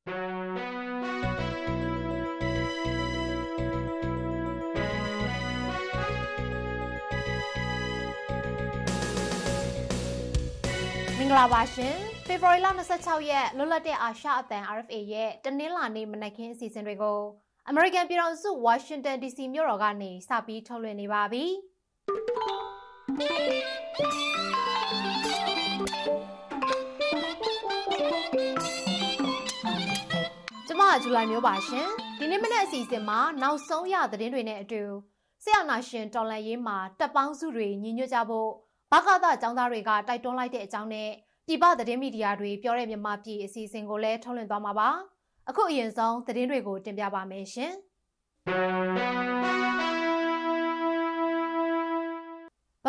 မင်္ဂလာပါရှင်ဖေဖော်ဝါရီလ26ရက်လွတ်လပ်တဲ့အာရှအသံ RFA ရဲ့တနင်္လာနေ့မနက်ခင်းအစီအစဉ်တွေကို American ပြည်ထောင်စု Washington DC မြို့တော်ကနေစပြီးထုတ်လွှင့်နေပါပြီ ဇူလိုင်မျိုးပါရှင်ဒီနေ့မနေ့အစီအစဉ်မှာနောက်ဆုံးရသတင်းတွေနဲ့အတူဆရာနာရှင်တော်လန်ရေးမှာတပ်ပေါင်းစုတွေညီညွတ်ကြဖို့ဘကသចောင်းသားတွေကတိုက်တွန်းလိုက်တဲ့အကြောင်းနဲ့ပြည်ပသတင်းမီဒီယာတွေပြောတဲ့မြန်မာပြည်အစီအစဉ်ကိုလည်းထုတ်လွှင့်သွားမှာပါအခုအရင်ဆုံးသတင်းတွေကိုတင်ပြပါမယ်ရှင်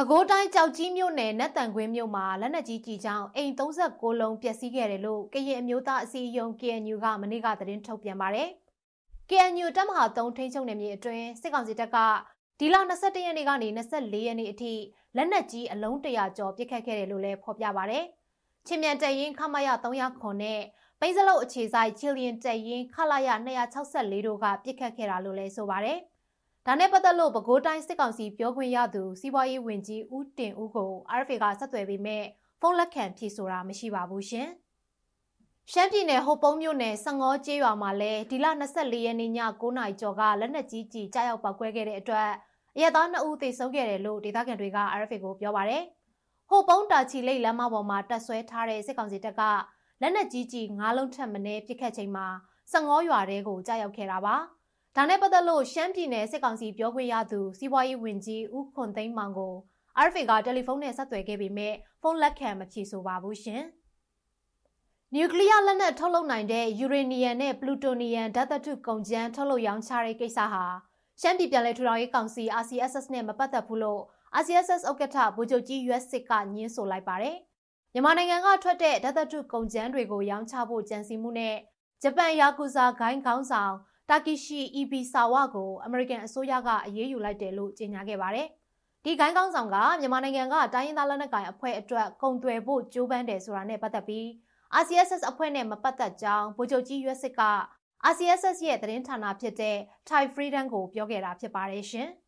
ပဲခူးတိုင်းကြောက်ကြီးမြို့နယ်နတ်တန်ကွင်းမြို့မှာလက်နက်ကြီးကြီးကြောင့်အိမ်36လုံးပျက်စီးခဲ့တယ်လို့ကရင်အမျိုးသားအစည်းအရုံး KNU ကမနေ့ကသတင်းထုတ်ပြန်ပါတယ်။ KNU တပ်မဟာ3ထိန်းချုပ်နယ်မြေအတွင်းစစ်ကောင်စီတပ်ကဒီလ22ရက်နေ့ကနေ24ရက်နေ့အထိလက်နက်ကြီးအလုံး100ကျော်ပစ်ခတ်ခဲ့တယ်လို့လည်းဖော်ပြပါဗျ။ချင်းမြန်တပ်ရင်းခမရ300ခွန်နဲ့ပိန်းစလုတ်အခြေဆိုင်ချီလျင်တပ်ရင်းခလာရ264တို့ကပစ်ခတ်ခဲ့တာလို့လည်းဆိုပါဗျ။ ဒါနဲ့ပတ်သက်လို့ပဲခူးတိုင်းစစ်ကောင်စီပြောခွင့်ရသူစီးပွားရေးဝန်ကြီးဦးတင်ဦးကို RFA ကဆက်သွယ်ပြီးမဲ့ဖုန်းလက်ခံဖြေဆိုတာမရှိပါဘူးရှင်။ရှမ်းပြည်နယ်ဟိုပုံးမြို့နယ်စငေါကျေးရွာမှာလည်းဒီလ24ရက်နေ့ည9:00နာရီကျော်ကလက်နက်ကြီးကြီးကြားရောက်ပောက်ကွဲခဲ့တဲ့အတွက်အရသား2ဦးသေဆုံးခဲ့တယ်လို့ဒေသခံတွေက RFA ကိုပြောပါရယ်။ဟိုပုံးတာချီလိတ်လမ်းမပေါ်မှာတက်ဆွဲထားတဲ့စစ်ကောင်စီတပ်ကလက်နက်ကြီးကြီး9လုံးထပ်မံပစ်ခတ်ချိန်မှာစငေါရွာတဲကိုကြားရောက်ခဲ့တာပါ။ ဒါနဲ့ပတ်သက်လို့ရှမ်းပြည်နယ်စစ်ကောင်စီပြောခွင့်ရသူစီးပွားရေးဝန်ကြီးဦးခွန်သိန်းမောင်ကို RFA ကတယ်လီဖုန်းနဲ့ဆက်သွယ်ခဲ့ပေမဲ့ဖုန်းလက်ခံမဖြေဆိုပါဘူးရှင်။နျူကလ িয়ার လက်နက်ထုတ်လုပ်နိုင်တဲ့ယူရေနီယံနဲ့ပလူတိုနီယံဓာတ်သတ္တုကုန်ကျန်းထုတ်လုပ်ရောင်းချတဲ့ကိစ္စဟာရှမ်းပြည်ပြည်လဲထူထောင်ရေးကောင်စီ RCSS နဲ့မပတ်သက်ဘူးလို့ RCSS ဥက္ကဋ္ဌဗိုလ်ချုပ်ကြီး US စစ်ကညင်းဆိုလိုက်ပါတယ်။မြန်မာနိုင်ငံကထွက်တဲ့ဓာတ်သတ္တုကုန်ကျန်းတွေကိုရောင်းချဖို့ကြံစည်မှုနဲ့ဂျပန်ယာကူဇာဂိုင်းခေါင်းဆောင် တာကီရှီအီဘီဆာဝါကိုအမေရိကန်အစိုးရကအရေးယူလိုက်တယ်လို့ကြေညာခဲ့ပါတယ်။ဒီဂိုင်းခေါင်းဆောင်ကမြန်မာနိုင်ငံကတိုင်းရင်းသားလက်နက်ကိုင်အဖွဲ့အတွက်ကုန်သွယ်ဖို့ကြိုးပမ်းတယ်ဆိုတာနဲ့ပတ်သက်ပြီး RCSS အဖွဲ့နဲ့မပတ်သက်ကြောင်းဗိုလ်ချုပ်ကြီးရွက်စစ်က RCSS ရဲ့သတင်းဌာနဖြစ်တဲ့ Thai Freedom ကိုပြောခဲ့တာဖြစ်ပါတယ်ရှင်။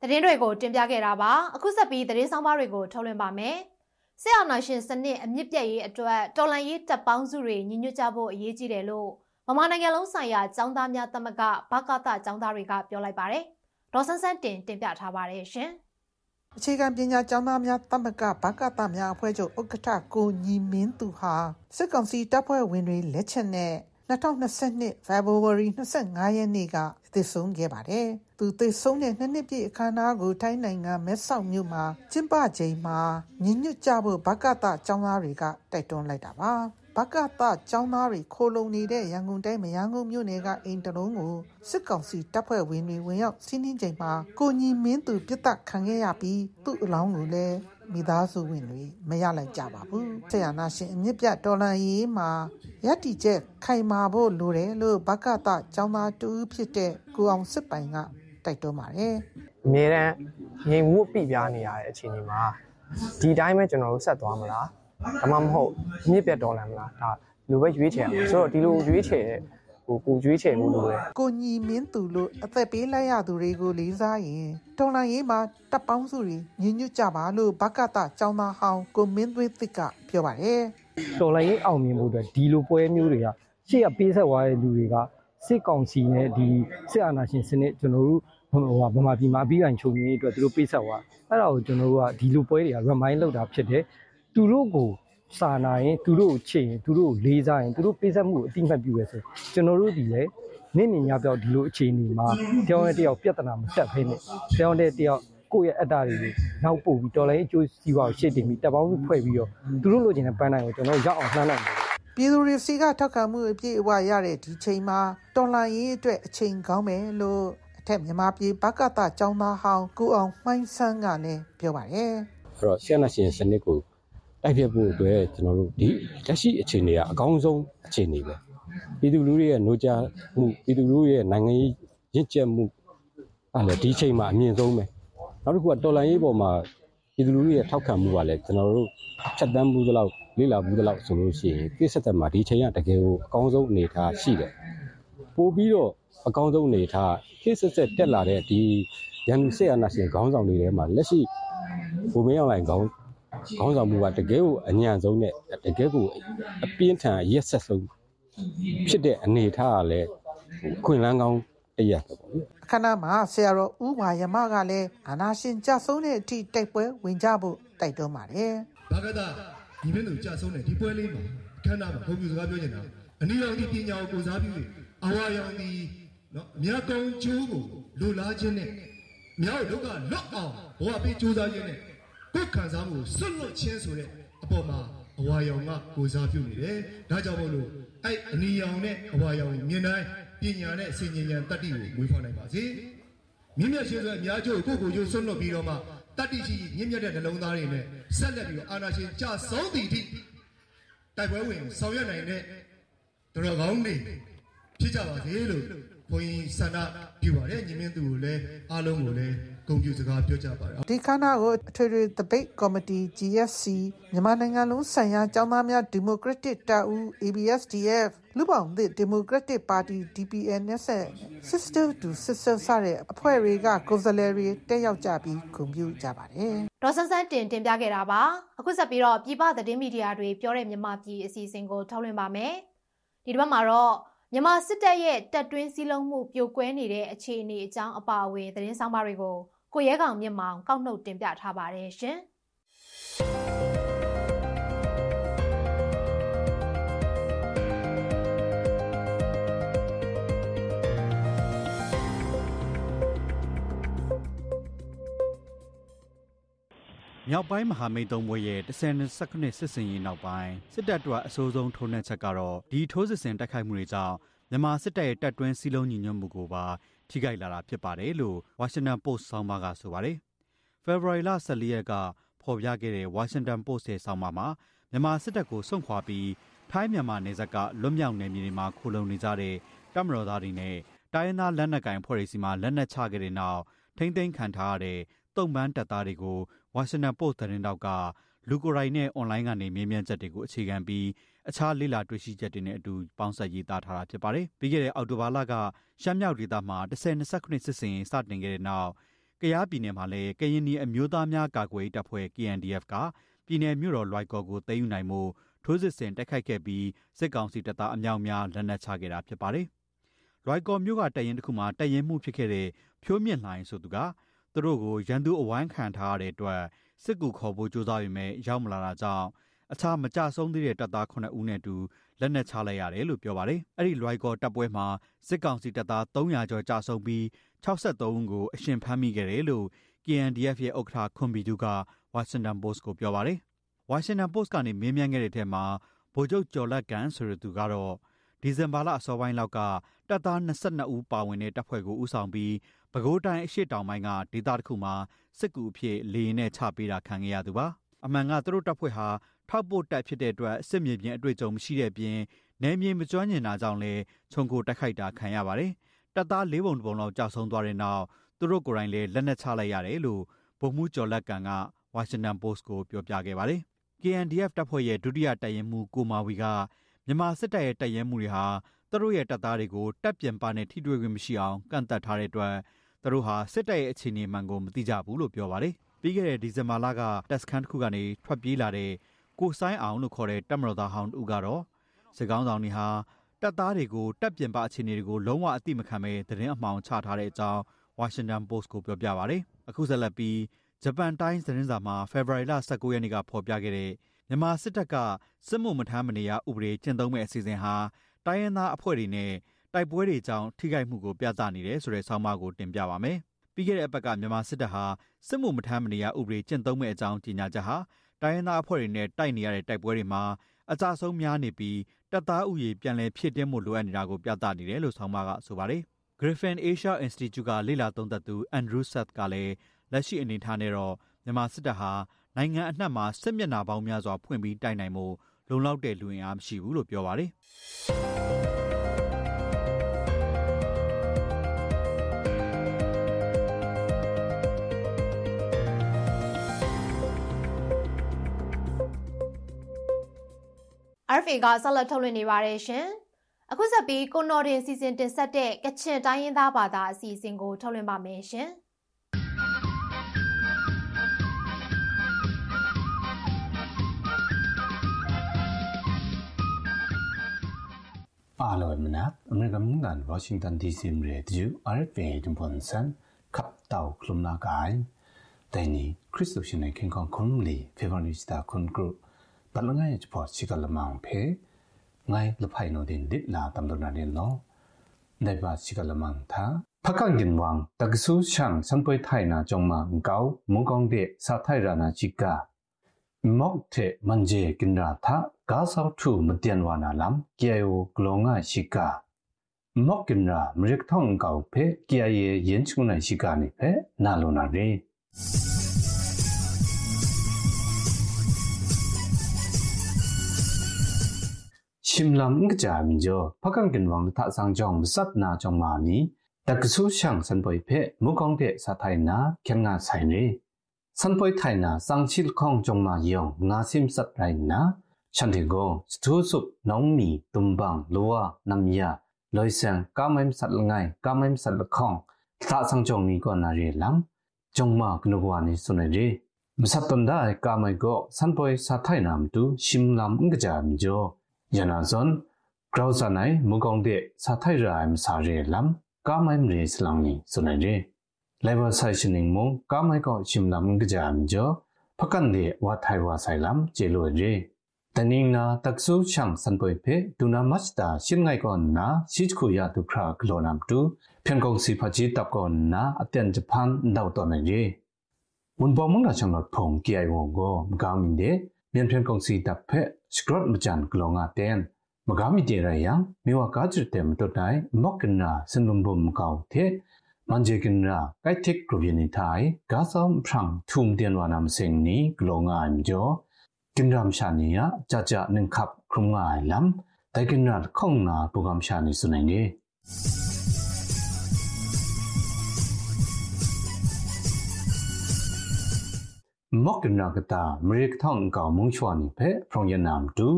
သတင်းတွေကိုတင်ပြခဲ့တာပါအခုဆက်ပြီးသတင်းဆောင်ပါတွေကိုထုတ်လွှင့်ပါမယ်။ ဆရာနာရှင်စနစ်အမြင့်ပြည့်ရေးအတွက်တော်လန်ရေးတပ်ပေါင်းစုတွေညီညွတ်ကြဖို့အရေးကြီးတယ်လို့မမနိုင်ငံလုံးဆိုင်ရာចောင်းသားများသမဂ္ဂဘကတចောင်းသားတွေကပြောလိုက်ပါတယ်။ဒေါ်ဆန်းဆန်းတင်တင်ပြထားပါတယ်ရှင်။အခြေခံပညာကျောင်းသားများသမဂ္ဂဘကတများအဖွဲ့ချုပ်ဥက္ကဋ္ဌကိုညီမင်းသူဟာစစ်ကောင်စီတပ်ဖွဲ့ဝင်တွေလက်ချက်နဲ့ 2022 February 25ရက်နေ့ကတည်ဆုံခဲ့ပါတယ်။သူတည်ဆုံတဲ့နှစ်နှစ်ပြည့်အခမ်းအနားကိုထိုင်းနိုင်ငံမဲဆောက်မြို့မှာကျင်းပချိန်မှာညညွတ်ကြဖို့ဘကတကျောင်းသားတွေကတိုက်တွန်းလိုက်တာပါ။ဘကတကျောင်းသားတွေခိုလုံနေတဲ့ရန်ကုန်တိုင်းမရန်ကုန်မြို့နယ်ကအိမ်တလုံးကိုစစ်ကောင်စီတပ်ဖွဲ့ဝင်တွေဝင်ရောက်စီးနင်းချိန်မှာကိုညီမင်းသူပြစ်တက်ခံခဲ့ရပြီးသူ့အလောင်းကိုလည်း မိသားစုဝင်တွေမရလိုက်ကြပါဘူး။ဆရာနာရှင်အမြင့်ပြတော်လန်ရေးမှာရည်တည်ချက်ခိုင်မာဖို့လိုတယ်လို့ဘကတကျောင်းသားတူဖြစ်တဲ့ကိုအောင်စစ်ပိုင်ကတိုက်တွန်းပါတယ်။အမြဲတမ်းငြိမ်မှုပြပြနေရတဲ့အခြေအနေမှာဒီတိုင်းပဲကျွန်တော်တို့ဆက်သွားမလား။ဒါမှမဟုတ်မြင့်ပြတ်တော်လာမလားဒါလူပဲရွေးချယ်ရမှာဆိုတော့ဒီလိုရွေးချယ်တဲ့ ဟိုကိုရွေးချယ်မှုလိုတယ်ကိုညီမင်းသူလို့အသက်ပေးလိုက်ရသူတွေကိုလေးစားရင်တော်လိုင်းရေးမှာတပ်ပေါင်းစုတွေညညွတ်ကြပါလို့ဘကတចောင်းသားဟောင်းကိုမင်းသွေးသစ်ကပြောပါတယ်တော်လိုင်းရေးအောင်မြင်မှုအတွက်ဒီလိုပွဲမျိုးတွေကရှေ့ကပေးဆက်သွားတဲ့လူတွေကစစ်ကောင်စီနဲ့ဒီစစ်အာဏာရှင်စနစ်ကျွန်တော်တို့ဟိုဗမာပြည်မှာအပြီးအချုပ်ရေးအတွက်သူတို့ပေးဆက်သွားအဲ့ဒါကိုကျွန်တော်တို့ကဒီလိုပွဲတွေက remind လုပ်တာဖြစ်တယ်သူတို့ကို စာနာရင်သူတို့ကိုချစ်ရင်သူတို့ကိုလေးစားရင်သူတို့ပေးဆက်မှုကိုအတိအမှတ်ပြုရဲဆိုကျွန်တော်တို့ဒီလေနေ့နေ့ညပြောက်ဒီလိုအခြေအနေမှာတယောက်နဲ့တယောက်ပြဿနာမတက်ဖိနဲ့တယောက်နဲ့တယောက်ကိုယ့်ရဲ့အတ္တတွေကိုနောက်ပို့ပြီးတော်လိုင်းအကျိုးစီးပွားကိုရှေ့တင်ပြီးတပ်ပေါင်းစုဖွဲ့ပြီးတော့သူတို့လိုချင်တဲ့ပန်းတိုင်းကိုကျွန်တော်ရောက်အောင်နှမ်းနိုင်တယ်ပြည်သူတွေစီကထောက်ခံမှုအပြည့်အဝရတဲ့ဒီချိန်မှာတော်လှန်ရေးအတွက်အချိန်ကောင်းမယ်လို့အထက်မြန်မာပြည်ဘကတចောင်းသားဟောင်းကိုအောင်မှိုင်းဆန်းကလည်းပြောပါတယ်အဲ့တော့ဆီယနာရှင်စနစ်ကို တိုက်ပြဖို့အတွက်ကျွန်တော်တို့ဒီလက်ရှိအခြေအနေကအကောင်းဆုံးအခြေအနေပဲပြည်သူလူထုရဲ့နှိုးကြားမှုပြည်သူလူထုရဲ့နိုင်ငံရေးရင့်ကျက်မှုအဲ့လေဒီချိန်မှာအမြင့်ဆုံးပဲနောက်တစ်ခုကတော်လန်ရေးပေါ်မှာပြည်သူလူထုရဲ့ထောက်ခံမှုကလည်းကျွန်တော်တို့ဖြတ်တန်းမှုသလောက်လေ့လာမှုသလောက်ဆိုလို့ရှိရင်ကိစ္စသက်မှာဒီချိန်ကတကယ်ကိုအကောင်းဆုံးအနေအထားရှိတယ်ပို့ပြီးတော့အကောင်းဆုံးအနေအထားကိစ္စသက်တက်လာတဲ့ဒီရန်သူစစ်အာဏာရှင်ခေါင်းဆောင်တွေထဲမှာလက်ရှိဘုံမင်းအောင်လိုင်ခေါင်း ခေါင်းဆောင်မှုကတကယ်ကိုအညံ့ဆုံးနဲ့တကယ်ကိုအပြင်းထန်ရက်ဆက်ဆုံးဖြစ်တဲ့အနေအထားကလည်းဟိုခွင်လန်းကောင်းတရက်ပဲပေါ့လေအခမ်းအနားမှာဆရာတော်ဦးဝါယမကလည်းအာနာရှင်ကြဆုံးတဲ့အထိတိုက်ပွဲဝင်ကြဖို့တိုက်တွန်းပါတယ်ဘာကသာဒီမင်းတို့ကြာဆုံးတဲ့ဒီပွဲလေးမှာခန္ဓာမှာဘုံပြူစကားပြောနေတာအနည်းတော်ဒီပညာကိုကိုစားပြု၍အဝါရောင်ဒီနော်မြတ်ကောင်းကျိုးကိုလိုလားခြင်းနဲ့မြောက်ဒုက္ခလွတ်အောင်ဘဝပေးကြိုးစားခြင်းနဲ့ ကိုယ်ခံစားမှုဆွတ်လွတ်ခြင်းဆိုတဲ့အပေါ်မှာအဝါရောင်ကကိုစားပြုနေတယ်ဒါကြောင့်မို့လို့အဲ့အနီရောင်နဲ့အဝါရောင်မြင်တိုင်းပညာနဲ့စင်ញဉဏ်တတ္တိကိုမွေးဖွားနိုင်ပါစေမြင့်မြတ်ရှင်ဆိုအများကျိုးကိုကိုကိုကျိုးဆွတ်လွတ်ပြီးတော့မှတတ္တိရှိမြင့်မြတ်တဲ့နှလုံးသားတွေနဲ့ဆက်လက်ပြီးတော့အာနာရှင်ကြဆုံးသည့်အထိတိုက်ပွဲဝင်ဆောင်ရွက်နိုင်တဲ့တော်ကောင်းတွေဖြစ်ကြပါစေလို့ဘုန်းကြီးဆန္ဒပြုပါတယ်ညီမင်းသူကိုလည်းအားလုံးကိုလည်း ဂုဏ်ပြုစကားပြောကြပါတယ်ဒီခမ်းနားကိုအထွေထွေတပိတ်ကော်မတီ GFC မြန်မာနိုင်ငံလုံးဆိုင်ရာကျောင်းသားများဒီမိုကရက်တစ်တပ်ဦး ABSDF လူပောင်သစ်ဒီမိုကရက်တစ်ပါတီ DPN နဲ့ဆက် Sister to Sister စတဲ့အဖွဲ့တွေကကိုယ်စားလှယ်တွေတက်ရောက်ကြပြီးဂုဏ်ပြုကြပါတယ်ဒေါ်ဆန်းဆန်းတင်တင်ပြခဲ့တာပါအခုဆက်ပြီးတော့ပြည်ပသတင်းမီဒီယာတွေပြောတဲ့မြန်မာပြည်အစီအစဉ်ကိုထုတ်လွှင့်ပါမယ်ဒီတစ်ပတ်မှာတော့မြန်မာစစ်တပ်ရဲ့တပ်တွင်းစည်းလုံးမှုပြိုကွဲနေတဲ့အခြေအနေအကြောင်းအပါအဝင်သတင်းဆောင်ပါတွေကို ကိုရဲကောင်မြင့်မောင်ကောက်နှုတ်တင်ပြထားပါတယ်ရှင် မြောက်ပိုင်းမဟာမိတ်သုံးဘွဲရဲ့10ခုနှစ်စစ်စင်ရေးနောက်ပိုင်းစစ်တပ်တို့အဆိုးဆုံးထိုးနှက်ချက်ကတော့ဒီထိုးစစ်ဆင်တိုက်ခိုက်မှုတွေကြောင့်မြန်မာစစ်တပ်ရဲ့တပ်တွင်းစီလုံးညီညွတ်မှုကိုပါ ထိခိုက်လာတာဖြစ်ပါတယ်လို့ Washington Post ဆောင်းပါးကဆိုပါတယ်။ February လ14ရက်ကဖော်ပြခဲ့တဲ့ Washington Post ရဲ့ဆောင်းပါးမှာမြန်မာစစ်တပ်ကိုစွန့်ခွာပြီးထိုင်းမြန်မာနယ်စပ်ကလွတ်မြောက်နယ်မြေတွေမှာခိုလုံနေကြတဲ့တပ်မတော်သားတွေနဲ့တိုင်းရင်းသားလက်နက်ကိုင်ဖွဲ့တွေစီမှာလက်နက်ချခဲ့တဲ့နောက်ထိမ့်သိမ်းခံထားရတဲ့တုံ့ပန်းတပ်သားတွေကို Washington Post သတင်းတောက်က လူကိုယ်တိုင်နဲ့အွန်လိုင်းကနေမေးမြန်းချက်တွေကိုအခြေခံပြီးအခြားလေ့လာတွေ့ရှိချက်တွေနဲ့အတူပေါင်းစပ်ရေးသားထားတာဖြစ်ပါတယ်။ပြီးခဲ့တဲ့အောက်တိုဘာလကရှမ်းမြောက်ဒေသမှာ10-20ခုနှစ်စစ်စင်စတင်ခဲ့တဲ့နောက်ကရားပြည်နယ်မှာလည်းကရင်နီအမျိုးသားများကာကွယ်ရေးတပ်ဖွဲ့ KNDF ကပြည်နယ်မြို့တော်လွိုက်ကော်ကိုသိမ်းယူနိုင်မှုထိုးစစ်ဆင်တိုက်ခိုက်ခဲ့ပြီးစစ်ကောင်စီတပ်သားအမြောက်များလက်နက်ချခဲ့တာဖြစ်ပါတယ်။လွိုက်ကော်မြို့ကတရင်တစ်ခုမှာတရင်မှုဖြစ်ခဲ့တဲ့ဖြိုးမြင့်လှိုင်းဆိုသူက သူတို့ကိုရန်သူအဝိုင်းခံထားရတဲ့အတွက်စစ်ကူခေါ်ဖို့ကြိုးစားပေမဲ့ရောက်မလာတာကြောင့်အခြားမကြဆုံးသေးတဲ့တပ်သား9ဦးနဲ့တူလက်နက်ချလိုက်ရတယ်လို့ပြောပါတယ်။အဲ့ဒီလွိုက်ကော်တပ်ပွဲမှာစစ်ကောင်စီတပ်သား300ကျော်ကြာဆုံးပြီး63ဦးကိုအရှင်ဖမ်းမိခဲ့တယ်လို့ KNDF ရဲ့ဥက္ကဋ္ဌခွန်ဘီတူက Washington Post ကိုပြောပါတယ်။ Washington Post ကနေမေးမြန်းခဲ့တဲ့ထဲမှာဗိုလ်ချုပ်ကျော်လက်ကန်ဆိုတဲ့သူကတော့ဒီဇင်ဘာလအစောပိုင်းလောက်ကတပ်သား22ဦးပါဝင်တဲ့တပ်ဖွဲ့ကိုဦးဆောင်ပြီး ပဲခူးတိုင်းအရှိတောင်ပိုင်းကဒေသတစ်ခုမှာစစ်ကူအဖြစ်လေရင်နဲ့ချပေးတာခံခဲ့ရသူပါအမှန်ကသူတို့တပ်ဖွဲ့ဟာထောက်ပို့တပ်ဖြစ်တဲ့အတွက်စစ်မြေပြင်အတွေ့အကြုံမရှိတဲ့ပြင်နယ်မြေမကျွမ်းကျင်တာကြောင့်လည်းခြုံကိုတိုက်ခိုက်တာခံရပါတယ်တပ်သား၄ပုံတစ်ပုံလောက်ကြာဆုံးသွားတဲ့နောက်သူတို့ကိုယ်တိုင်လည်းလက်နက်ချလိုက်ရတယ်လို့ဗိုလ်မှူးကျော်လက်ကန်က Washington Post ကိုပြောပြခဲ့ပါတယ် KNDF တပ်ဖွဲ့ရဲ့ဒုတိယတပ်ရင်းမှူးကိုမာဝီကမြန်မာစစ်တပ်ရဲ့တပ်ရင်းမှုတွေဟာသူတို့ရဲ့တပ်သားတွေကိုတပ်ပြင်ပနဲ့ထိတွေ့ခွင့်မရှိအောင်ကန့်သတ်ထားတဲ့အတွက် သူတို့ဟာစစ်တပ်ရဲ့အခြေအနေမှန်ကိုမသိကြဘူးလို့ပြောပါတယ်။ပြီးခဲ့တဲ့ဒီဇင်ဘာလကတပ်စခန်းတစ်ခုကနေထွက်ပြေးလာတဲ့ကိုဆိုင်အောင်လို့ခေါ်တဲ့တပ်မတော်သားဟောင်းဦးကတော့စစ်ကောင်းဆောင်တွေဟာတပ်သားတွေကိုတပ်ပြင်ပအခြေအနေတွေကိုလုံးဝအတိမခံပဲသတင်းအမှောင်ချထားတဲ့အကြောင်း Washington Post ကိုပြောပြပါတယ်။အခုဆက်လက်ပြီးဂျပန်တိုင်းသတင်းစာမှာ February လ19ရက်နေ့ကဖော်ပြခဲ့တဲ့မြန်မာစစ်တပ်ကစစ်မှုမထမ်းမနေရဥပဒေကျင့်သုံးမဲ့အစီအစဉ်ဟာတိုင်းရင်းသားအဖွဲ့တွေနဲ့ တိုက်ပွဲတွေကြောင့်ထိခိုက်မှုကိုပြသနေတယ်ဆိုတဲ့ဆောင်းပါးကိုတင်ပြပါမယ်။ပြီးခဲ့တဲ့အပတ်ကမြန်မာစစ်တပ်ဟာစစ်မှုမထမ်းမနေရဥပဒေကျင့်သုံးမဲ့အကြောင်းကြေညာချက်ဟာတိုင်းရင်းသားအဖွဲ့တွေနဲ့တိုက်နေရတဲ့တိုက်ပွဲတွေမှာအကြဆုံးများနေပြီးတပ်သားဥယေပြန်လည်ဖြစ်တင်းမှုလိုအပ်နေတာကိုပြသနေတယ်လို့ဆောင်းပါးကဆိုပါတယ်။ Griffin Asia Institute ကလေ့လာသုံးသပ်သူ Andrew Seth ကလည်းလက်ရှိအနေအထားနဲ့တော့မြန်မာစစ်တပ်ဟာနိုင်ငံအနှံ့မှာစစ်မျက်နှာပေါင်းများစွာဖွင့်ပြီးတိုက်နိုင်မှုလုံလောက်တဲ့လူအင်အားမရှိဘူးလို့ပြောပါတယ် RFA ကဆက်လက်ထုတ်လွှင့်နေပါတယ်ရှင်။အခုဆက်ပြီးကိုနော်တင်စီစဉ်တင်ဆက်တဲ့ကချင်တိုင်းရင်းသားဘာသာအစီအစဉ်ကိုထုတ်လွှင့်ပါမယ်ရှင်။အားလုံးမနက်အမေရိကန်နိုင်ငံဝါရှင်တန် DC ရဲ့ဒီ RFA ဒွန်ပွန်ဆန်ကပ်တောက်ခလုံနာကိုင်တိုင်နီခရစ်စတိုရှင်နဲ့ခင်ကောင်ခွန်လီဖေဗရီစတာခွန်ဂရု ဘလငယ်ချပေါ်ချီကလမောင်ဖေငိုင်းလဖိုင်နိုဒင်ဒစ်လာတမ်ဒနာနေလောနေပါချီကလမောင်သာဖကန်ဂင်ဝမ်တကဆူချန်စံပွေထိုင်နာကြုံမှာကောက်မုန်ကောင်တဲ့စာထိုင်ရနာချီကာမောက်တဲ့မန်ဂျေကင်ရာသာကာဆောက်ထုမတန်ဝနာလမ်ကေယိုဂလောငါရှိကာမောက်ကင်ရာမရက်ထောင်းကောက်ဖေကေယေယင်ချုံနိုင်ရှိကာနေဖေနာလိုနာရေ ชิมลำก็จะมีจ่อพักกันกันวังท่าสังจองสัตนาจองมานี้แต่กสู้ช่างสันปอยเพมุกองเดสาไทยนาเขียนงาใส่เร่สันปอยไทยนาสังชิลคองจงมายองงาซิมสัตไรนาฉันเทโกสตูสุบน้องมีตุมบังลัวนำยาลอยเสียงก้ามมสัตละไงก้ามมสัตละคองท่าสังจองนี้ก็นาเรลังจงมากนุกวานิสุนเรมสัตตันได้ก้ามก็สันปอยสาไทยนามตุชิมล janazon grausanai mugongde sathai raim sare lam kamaim re slangni sunare labor sessioning mo kamai ko chimlam gjam jo phakande wa thai wa sai lam chelo re taning na taksu chang sanpoi phe tuna machta shingai kon na sichku ya dukra glonam tu phenkong si phaji tap kon na atyan japan dau to na re un bomung na chang lot phong kiai wong go gaminde မြန်ဖြန်ကုန်စီတပ်ဖက်စကရတ်မချန်ကလောငါတဲန်မဂါမီတေရယံမေဝကာချစ်တဲမတုတ်တိုင်မော့ကနာစန်လုံဘုံကောက်တဲ့မန်ဂျေကင်ရာကို မ်စင်နီကလောငါအန်ဂျောကင်ရမ်ရှာနီယာကြကြနင်ခပ်ခုံငါလမ်တိုင်ကင်ရာခေါငနာပူကမ်ရှာနီစုနိုင်နေမော့ကနာကတာမရိကထောင်းကောင်မုံချွာနိဖဲဖရုံယနမ်တူ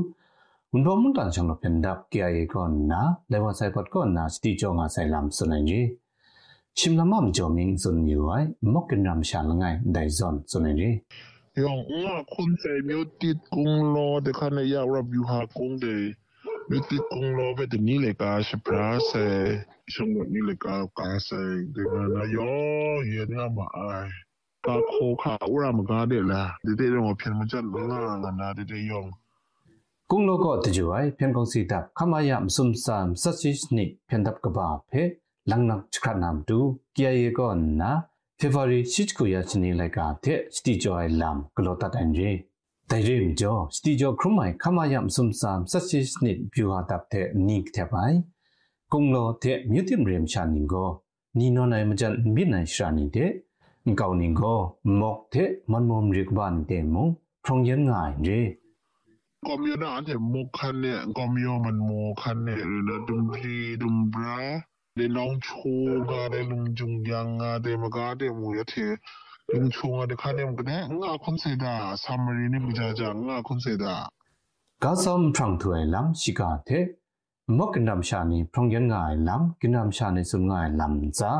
ဝန်ဘမွန်တန်ချောင်းလပန်ဒပ်ကေအေကောနာလေဝဆိုင်ပတ်ကောနာစတီချောငါဆိုင်လမ်စွနိုင်ကြီးชิมละมัมจอมิงซุนอยู่ไว้มอกกันรำชาละไงได้ซอนซุนนี่ ยองว่าคนใส่มีติดกงรอแต่คันอยากรับอยู่หากงเดมีติดกงรอไปแต่นี้เลยกาสปราเซช่วงนี้เลยกากาเซเดี๋ยวนะยอเย็นงามาไอ ta ko kha ura ma ga de la de de ro phen ma chat lo la na na de de yong ကုံလောကတကြွိုင်ဖျန်ကောင်စီတပ်ခမယမစုံစမ်ဆတ်ရှိစနိဖျန်တပ်ကဘာဖေလန်နမ်ချခနမ်တူကီယေကောနာဖေဗာရီရှိချကိုရချနေလိုက်တဲ့စတီဂျိုင်လမ်ဂလောတတ်အန်ဂျေတိုင်ရီမကျော်စတီဂျိုခရုမိုင်ခမယမစုံစမ်ဆတ်ရှိစနိဗျူဟာတပ်တဲ့နိကတဲ့ပိုင်ကုံလောတဲ့မြစ်တင်ရမ်ချာနင်ကိုနီနောနိုင်မကြမြစ်နိုင်ရှာနေတဲ့ cầu nín go mọc thế mân mồm rực bàn tề mông trong dân ngài rê gom yo na te mo khan ne gom yo man mo khan ne le na dum ri dum bra le long chu ga le lung jung yang ga de ma ga de mu ya the lung chu ga de khan ne ne da samari ne bu ja ja nga khon da ga som thang thuai lam si ga the mok nam sha ni phong yan ngai lam kin nam sha ni sun ngai lam za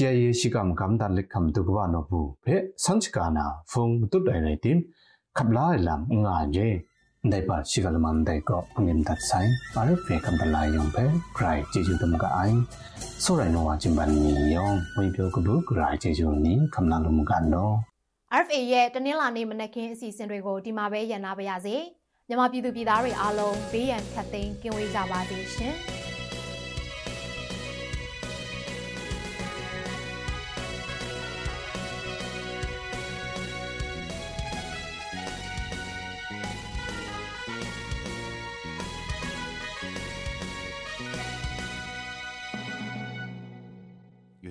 kia ye shi kam kam dan lik kam du kwa no bu phe san chi ka na phong tu dai nai tim khap la lam nga je dai pa shi ga man dai ko ngim dat sai pa ru phe kam da la yong phe krai ji ju dum ka ai so rai no wa jin ban ni yong wen pyo ku bu krai ji ju ni kam la lu mu ka no RFA ရဲ့တနင်္လာနေ့မနက်ခင်းအစီအစဉ်တွေကိုဒီမှာပဲရန်နာပါရစေ။မြန်မာပြည်သူပြည်သားတွေအားလုံးဘေးရန်ခတ်သိမ်းကင်းဝေးကြပါစေရှင်။